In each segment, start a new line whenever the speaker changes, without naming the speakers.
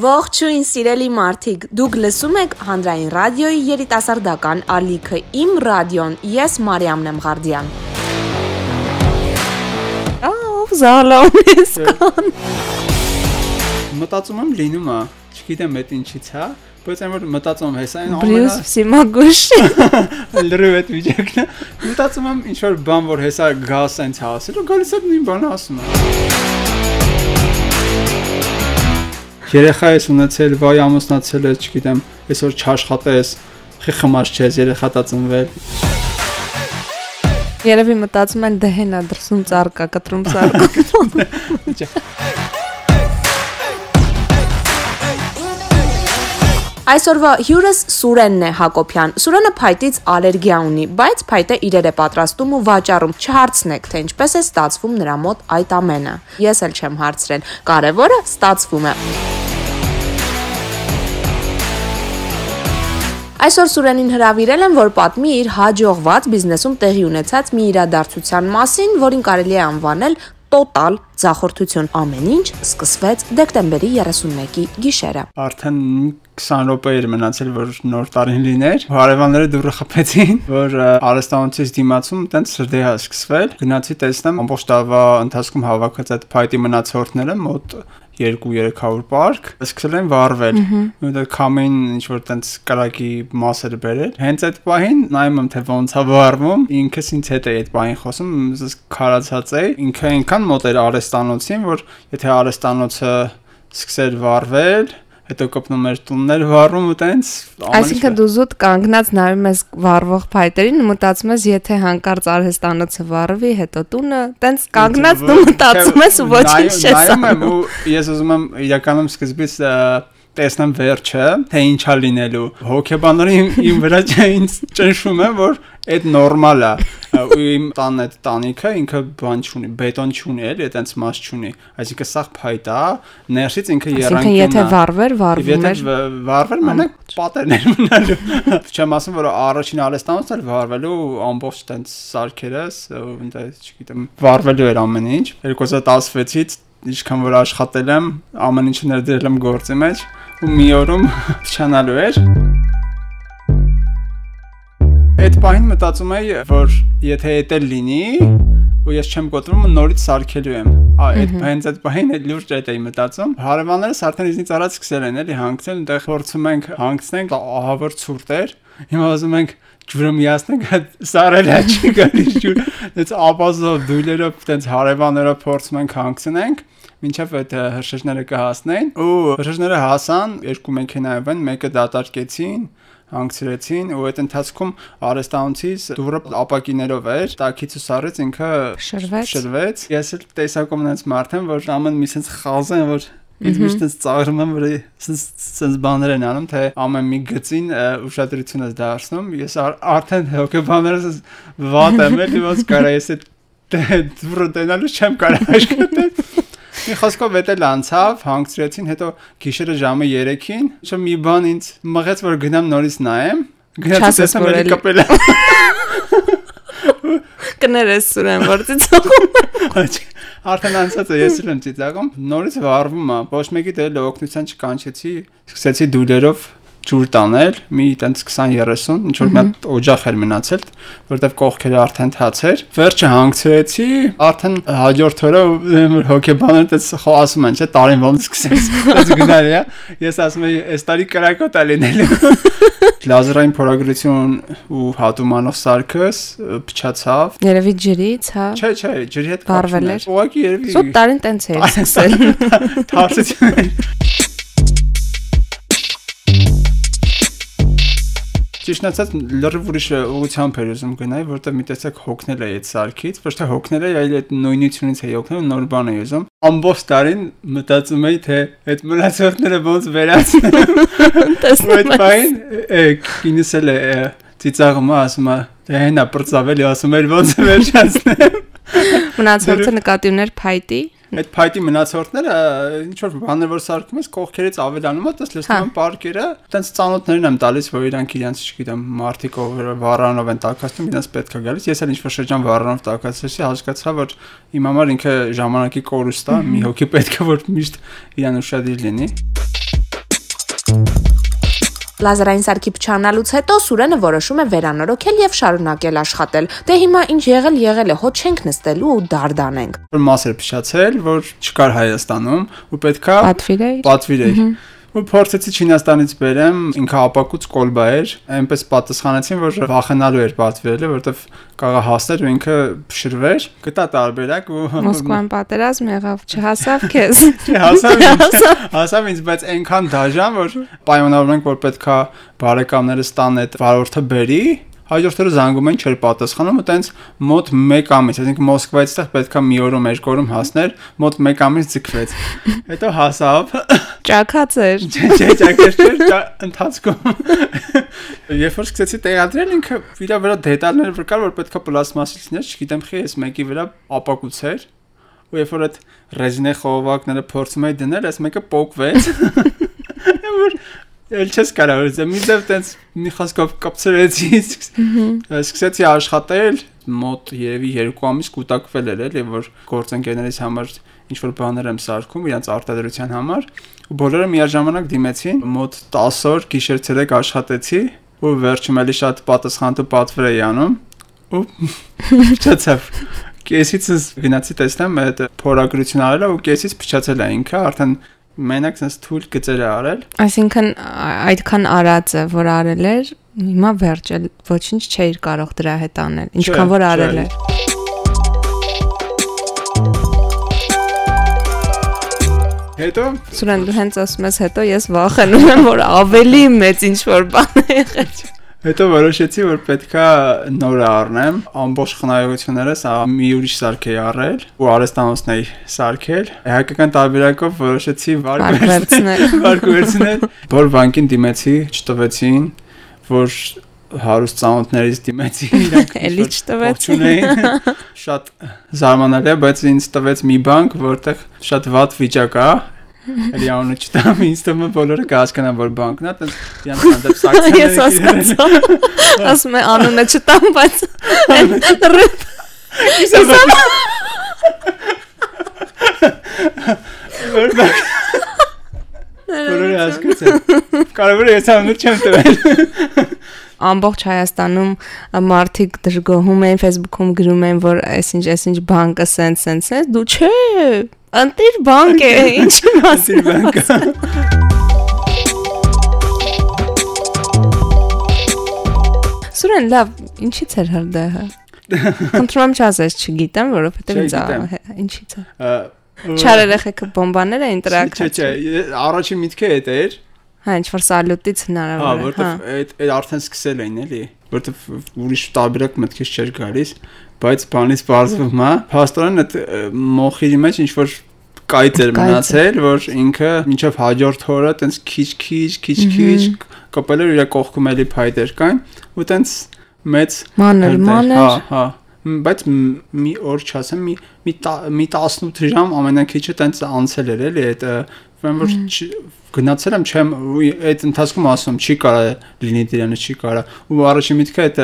Ողջույն սիրելի մարդիկ, դուք լսում եք Հանրային ռադիոյի երիտասարդական ալիքը Իմ ռադիոն, ես Մարիամ Նեմղարդյան։ Ահ, զալամես կան։
Մտածում եմ լինում է, չգիտեմ այդ ինչից է, բայց այն որ մտածում եմ հեսա այն
Բրյուս Սիմագուշ։
լրիվ այդ վիճակն է։ Մտածում եմ ինչ որ բան որ հեսա գա սենց հասել ու գալիս է նույն բանը ասում է։ Երեխա ես ունեցել, վայ ամուսնացել ես, չգիտեմ, այսօր չաշխատես, խի խմած չես, երեխա տածնվել։
Երևի մտածում են դե հենա դրսում ծառկա, կտրում ծառկա։ Այսօրվա հյուրս Սուրենն է Հակոբյան։ Սուրենը փայտից ալերգիա ունի, բայց փայտը իրեր է պատրաստում ու վաճառում։ Չհարցնեք, թե ինչպես է ստացվում նրա մոտ այդ ամենը։ Ես էլ չեմ հարցրել։ Կարևորը ստացվում է։ Այսօր Սուրենին հրավիրել են, որ պատմի իր հաջողված բիզնեսում տեղի ունեցած մի իրադարձության մասին, որին կարելի է անվանել տոտալ ձախորդություն։ Ամեն ինչ սկսվեց դեկտեմբերի 31-ի գիշերը։
Արդեն 20 րոպե էր մնացել, որ նոր տարին լիներ։ Հարևանները դուրը խփեցին, որ արեստանոցից դիմացում տենց սրդեհա սկսվել։ Գնացի տեսնեմ ամբողջ տարվա ընթացքում հավաքած այդ փայտի մնացորդները մոտ 2-300 պարկ սկսել են վառվել։ Ու քամին ինչ որ տենց կրակի մասեր բերել։ Հենց այդ պահին նայում եմ թե ոնց է վառվում։ Ինքս ինձ հետ է այդ պահին խոսում, ես քարացած էի։ Ինքը այնքան մոտ էր արեստանոցին, որ եթե արեստանոցը սկսեր վառվել, հետո կպնում էր տուններ վառում ու տենց
Այսինքն դու զուտ կանգնած նայում ես վառվող փայտերին ու մտածում ես եթե հանկարծ արհեստանոցը վառվի, հետո տունը տենց կանգնած դու մտածում ես ու ոչինչ չես
անում։ Ու ես ուզում եմ իրականում սկզբից տեսնեմ վերջը, թե ինչա լինելու։ Հոկեբանները իմ վրա ինձ ճնշում են, որ այդ նորմալ է ու իմ տան այդ տանիքը ինքը բան չունի, բետոն չունի, էլի, այտենց մաս չունի։ Այսինքն սա փայտ է, ներսից ինքը
երանքն է։ Այսինքն եթե վառվեր, վառվում էր։
Եթե վառվեր, մենակ պատերներ մնալու։ Չեմ ասում, որ առաջին արեստանոցն էլ վառվելու ամբողջ այտենց սարքերս, ընդ չգիտեմ, վառվելու էր ամեն ինչ։ 2016-ից ինչքան որ աշխատել եմ, ամեն ինչը ներդրել եմ գործի մեջ ու մի օրում փչանալու էր։ Այդ պահին մտածում էի, որ եթե դա լինի, ու ես չեմ կոտրում նորից սարքելու եմ։ Այդ հենց այդ բանը լուրջ այդ էի մտածում։ Հարևաններս արդեն իզնից առաջ սկսել են էլի հանգցնել, այնտեղ փորձում ենք հանգցնենք ահավոր ցուրտ էր։ Հիմա ուզում ենք ջուրը միացնենք, սարել է չի գալիս ջուր։ Դից ապազով դույլերով տենց հարևաններով փորձում ենք հանգցնենք մինչև այդ հրշեջները կհասնեն ու հրշեջները հասան երկու մեքենայով են մեկը դատարկեցին հանգցրեցին ու այդ ընթացքում արեստանցից դուրը ապակիներով էր տակից ու սարից ինքը
շրվեց
շրվեց ես էլ տեսակում ունենց մարդ եմ որ ամեն մի sense խազը են որ Ինձ միշտ էս ծաղրում եմ, որ sense բաներ են անում, թե ամեն մի գծին ուշադրություն ես դարձնում։ Ես արդեն հոգեբաներս վատ եմ, էլի ոնց կարա ես այդ դուրը տենալու չեմ կարող աշխատել։ Մի խոսքով էտել անցավ, հանգցրեցին, հետո գիշերը ժամը 3-ին, չէ մի բան ինձ մղեց, որ գնամ նորից նայեմ։
Գնացի տեսնեմ էլի կապել։ Կներես սուրեն որ ծիծաղում։
Արդեն անցած է ես էլ եմ ծիծաղում։ Նորից վառվում է։ Ոչ մեկի դե օգնության չկանչեցի, սկսեցի դուլերով ջուր տանել, մի տենց 20-30, ինչ որ մի հատ օջախ էր մնացել, որտեվ կողքերը արդեն թացեր։ Վերջը հանգցրեցի, արդեն հաջորդ օրը հոկեբաները տես ասում են, չէ, տարին ոնց սկսեց։ Դες գնալ է։ Ես ասում եմ, այս տարի կրակոտ է լինելու։ Լազերային փորագրություն ու հատումանով սարքս փչացավ։
Երևի ջրից, հա։
Չէ, չէ, ջրի հետ
կապ չուներ։
Ուղղակի երևի։
Սոտ տարին տենց էր սկսել։
Թարսեցին։ Ճիշտ ասած լրիվ ուրիշ ուղությամբ էր ուզում գնալ, որտեղ մի տեսակ հոգնել է այդ սարքից, ոչ թե հոգնել է, այլ այդ նույնությունից է հոգնել, նոր բան է ուզում։ Ամբողջ տարին մտածում էի, թե այդ մնացորդները ոնց վերացնեմ։ Այդ բան ինձ էլ է ծիծաղում ասում է, դե հենա բրծավել է ասում էր ոնց վերջացնեմ։
Մնացորդը նկատի ուներ փայտի
Այդ փայտի մնացորդները ինչ որ բաներ որ սարքում ես կողքերից ավելանում է, դες լսում եմ պարկերը, տենց ծանոթներն եմ տալիս, որ իրանք իրանց, չգիտեմ, մարտիկ ով վառանով են տակածում, իրանց պետք է գալիս։ Ես էլ ինչ որ շրջան վառանով տակածեցի, հասկացա, որ իմ համար ինքը ժամանակի կորուստ է, մի հոգի պետք է որ միշտ իրան ուշադիր լինի։
Լազարային սարքի փչանալուց հետո Սուրենը որոշում է վերանորոգել եւ շարունակել աշխատել։ Դե հիմա ինչ եղել եղել է, հոտ չենք նստելու ու դարդանենք։
Որ մաս էր փչացել, որ չկար Հայաստանում ու պետքա
Պատվիրեի։
պատվիրեի։ ու փորձեցի Չինաստանից բերեմ, ինքը ապակուց կոլբա էր, այնպես պատասխանեցին, որ վախենալու էր պատվիրելը, որովհետև կարա հասներ ու ինքը փշրվեր։ Գտա տարբերակ ու
Մոսկվան պատերազմ եղավ, չհասավ քեզ։
հասավ ինձ, հասավ ինձ, բայց այնքան դաժան, որ պայմանավորում ենք, որ պետքա բարեկամներս տան այդ վարորդը բերի հաջորդ օրը զանգում են չէր պատասխանում ու տենց մոտ 1 ամիս, այսինքն Մոսկվայից այդտեղ պետքա մի օրում երկու օրում հասներ, մոտ 1 ամիս ձգվեց։ Հետո հասավ։
Ճակած էր։
Չէ, չէ, ճակեր չէ, ընթացքում։ Երբ որ սկսեցի տեղադրել ինքը իր վրա դետալներ վկար, որ պետքա պլաստմասից լիներ, չգիտեմ, խի էս մեկի վրա ապակուցեր։ Ու երբ որ այդ ռեզինե խողովակները փորձում էի դնել, այս մեկը պոկվեց։ Որ Էլ չես կարող ուզեմ մի ձև տենց մի խոսքով կապցրեցի սկսեցի աշխատել մոտ երևի 2 ամիս կուտակվել էր էլի որ գործընկերներից համար ինչ որ բաներ եմ սարքում իրենց արտադրության համար ու բոլորը միաժամանակ դիմեցին մոտ 10 օր գիշեր ցերեկ աշխատեցի ու վերջում էլի շատ պատասխանատու պատվեր էի անում ու փչացավ կեսից գնացի տեսնեմ այդ փորագրություն արելա ու կեսից փչացել է ինքը արդեն մենակ sense թույլ գծեր է արել։
Այսինքն այդքան արած է, որ արել էր, հիմա վերջել ոչինչ չէր կարող դրա հետ անել։ Ինչքան որ արել էր։
Հետո?
Սուրեն դու հենց ասում ես հետո ես վախենում եմ որ ավելի մեծ ինչ որ բան է եղել։
Հետո որոշեցի, որ պետքա նորը առնեմ, ամբողջ խնայողություններս մի ուրիշ սարք էի առել ու արեստանոցն էի սարքել։ Հայկական տարբերակով որոշեցի
վարկվերցնել։
Վարկվերցնել։ Որ բանկին դիմեցի, չտվեցին, որ հարուստ ծանոթներից դիմեցի իրանք
էլի չտվեցին։
Շատ զարմանալի է, բայց ինձ տվեց մի բանկ, որտեղ շատ վատ վիճակ է, Էլի անունը չտամ, է բոլորը կհասկանան, որ բանկն է, այդպես իրան հանդեպ սակցիաներ։
Ես հասկացա։ Ասում է անունը չտամ, բայց ռիփ։
Բոլորը հասկացան։ Կարևորը ես անունը չեմ տվել
ամբողջ Հայաստանում մարդիկ դժգոհում են Facebook-ում գրում են որ այսինչ այսինչ բանկը սենց սենց է դու չէ ընտիր բանկ է ինչ
մասի բանկը
Սուրեն լավ ինչի՞ց էր հրդեհը? Խնդրում եմ չասես չգիտեմ որովհետև ինձ ինչի՞ց է Չարերեխեքը բոմբաներ էին տրակ
Չէ չէ առաջին միտքը այդ էր
Հա, ինչ որ սալյուտից հնարավոր
է։ Հա, որտեվ այդ այդ արդեն սկսել էին էլի, որտեվ ուրիշ տարբերակ մտքից չէր գալիս, բայց բանից բարձվում է, փաստորեն այդ մոխիրի մեջ ինչ որ կայծ էր մնացել, որ ինքը մինչև հաջորդ օրը տենց քիչ-քիչ, քիչ-քիչ կապել էր իր կողքում էլի փայտեր կային, ու տենց մեծ
մանր, մանր,
հա, հա բայց մի օր չասեմ մի մի մի 18 ժամ ամենակիչը տենց անցել էր էլի այդ ուրեմն որ գնացել եմ չեմ այդ ընթացքում ասում չի կարա լինի դրանը չի կարա ու առաջին միտքը այդ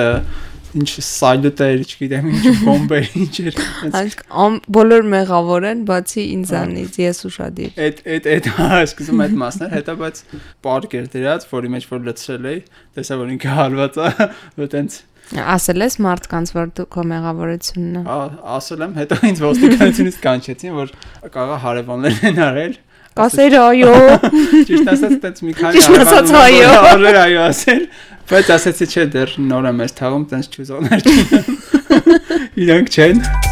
ինչ սայլուտեր, չգիտեմ, ինչ բոմբեր, ինչ էր։
Այսինքն բոլոր մեղավոր են, բացի ինձանից, ես ուշադիր։
Այդ այդ այդ հա, սկսում այդ մասներ, հետո բայց պարկ էր դրած, որի մեջ որ լցրել էի, տեսա որ ինքը հալված է, ու տենց
Ասել ես մարդկանց, որ դու քո մեղավորությունն է։
Հա, ասել եմ, հետո ինձ ոստիկանությունից կանչեցին, որ կաղա հարևաններ են արել,
Ասեր այո։
Ճիշտ ասած, տենց մի քանի
Ճիշտ ասած այո։
Արել այո ասել, բայց ասեցի չէ, դեռ նոր եմ ես թաղում, տենց չուզողներ չունեմ։ Իրանք չեն։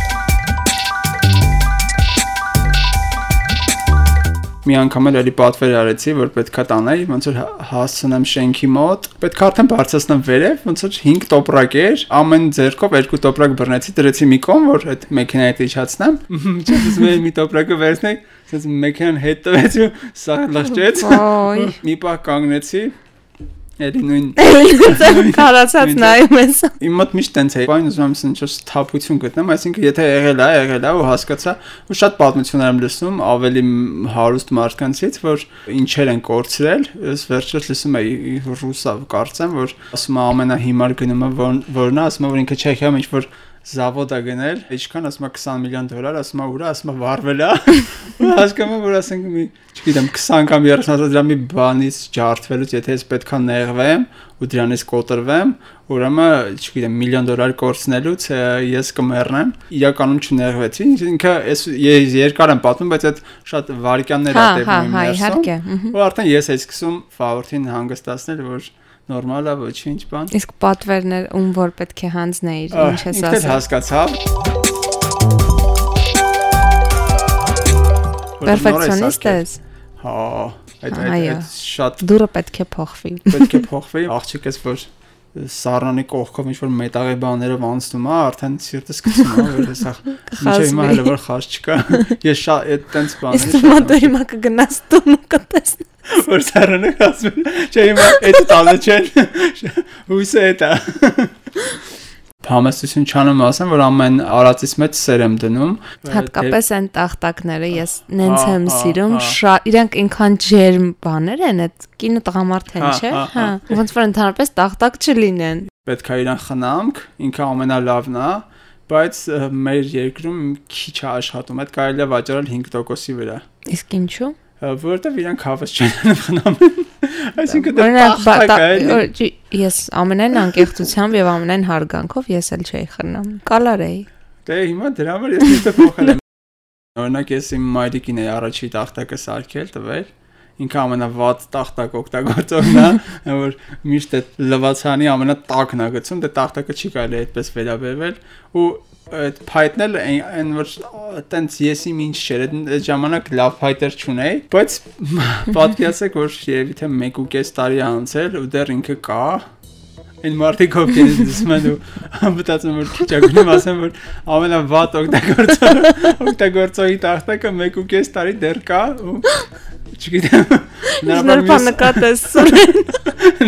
մի անգամ էլ էլի պատվեր արեցի, որ պետքա տանեի, ոնց որ հասցնեմ շենքի մոտ։ Պետք է արդեն բարձրացնեմ վերև, ոնց որ 5 տոպրակ էր, ամեն ձեռքով երկու տոպրակ բռնեցի, դրեցի մի կողմ, որ այդ մեքենայի հետ իջացնեմ։ Չես ուզում մի տոպրակը վերցնել, ասես մեքենան հետ տվեց ու սա լղջեց։ Մի պահ կանգնեցի, Էլի
նույն կարացած նայում ես։
Իմ մոտ միշտ տենց է։ Բան ուզում եմ ինչ-որ թափություն գտնեմ, այսինքն եթե եղել է, եղել է ու հասկացա, ու շատ պատմություններ եմ լսում ավելի հարուստ մարդկանցից, որ ինչեր են կորցրել, ես վերջերս լսում էի ռուսա կարծեմ, որ ասում է ամենահիմար գնումը որն է, ասում է որ ինքը Չեխիայում ինչ որ զավոդ է գնել, ինչքան ասում է 20 միլիոն դոլար, ասում է ուրա, ասում է վառվել է։ Ու հասկանում եմ, որ ասենք մի, չգիտեմ, 20 կամ 30 հազար դրամի բանից ջարդվելուց, եթե ես պետքա նեղվեմ ու դրանից կոտրվեմ, ուրեմն, չգիտեմ, միլիոն դոլար կորցնելուց ես կմեռնեմ։ Իրականում չներվեցի, ինքը ես երկար եմ պատմում, բայց այդ շատ վարքյաններ
Հա,
է
հա,
տևում
հա,
իմ
իհարկե,
ներսում։ Ու արդեն ես էի սկսում ֆավորտին հանգստացնել, որ նորմալ է, ոչինչ բան։
Իսկ պատվերներ ում որ պետք է հանձնեիր, ինչ ես
Որ նոր է
Պերֆեկցիոնիստ ես։
Հա, այդ այդ շատ
Դուրը պետք է փոխվի։
պետք է փոխվի։ Աղջիկս որ սառնանի կողքով ինչ որ մետաղի բաներով անցնում է, արդեն սիրտը սկսում է որ հեսա ինչի հիմա հələ որ խաչ չկա։ Ես շատ այդ տենց
Իսկ
բաներ
դու հիմա կգնաս տուն ու կտեսնես։
որ սառնանը ասում։ Չէ հիմա այդ տանը չեն։ Հույսը է դա։ Համեստություն չանեմ ասեմ, որ ամեն արածից մեջ սեր եմ դնում։
Հատկապես այն տախտակները ես նենց
Հա,
եմ
հա,
սիրում,
հա։
շատ իրանք այնքան ջերմ բաներ են, այդ կինո տղամարդ են,
Հա,
չէ՞։
հա,
Հա,
հա։
ոնց որ ընդհանրապես տախտակ չլինեն։
պետք է իրան խնամք, ինքը ամենալավն է, բայց մեր երկրում քիչ է աշխատում։ Այդ կարելի է վաճառել 5%-ի վրա,
Իսկ ինչու։
որովհետև իրան հավես չեն խնամում։ Այսինքն դա
տա-
է,
ես ամենայն անկեղծությամբ եւ ամենայն հարգանքով ես էլ չէի խնամ։ Կալար էի։
Դե հիմա դրա համար ես միշտ փոխել եմ։ Օրինակ ես իմ մայրիկին էի առաջի տախտակը սարքել, տվել։ Ինքը ամենավատ տախտակ օգտագործողն է, որ միշտ այդ լվացանի ամենատակն է գցում, դե տախտակը չի կարելի այդպես վերաբերվել ու այդ փայտնել այն որ տենց ես իմ ինչ չէր, այդ ժամանակ լավ փայտեր չունեի, բայց պատկերացեք որ երևի թե 1.5 տարի անցել ու դեռ ինքը կա, Այն մարդիկ ով կես դիսում են ու մտածում որ քիչ ագնում ասեմ որ ամենավատ օգտագործող օգտագործողի տախտակը 1.5 տարի դեռ կա ու չգիտեմ նրա
նկատես սուրեն։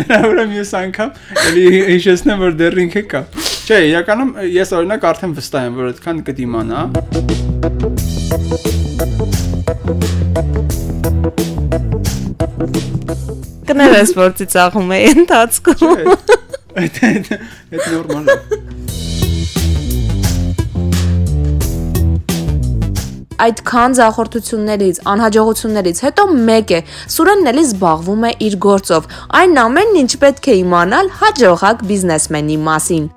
նրա վրա մյուս անգամ էլի հիշեցնեմ որ դեռ ինքը կա չէ իրականում ես օրինակ արդեն վստահ եմ որ այդքան կդիմանա
Կներես որ ծիծաղում էի ընթացքում։
չէ այդ այդ նորմալ է
Այդքան զախորտություններից, անհաջողություններից հետո մեկ է՝ Սուրենն էլի զբաղվում է իր գործով։ Այն ամենն ինչ պետք է իմանալ հաջողակ բիզնեսմենի մասին։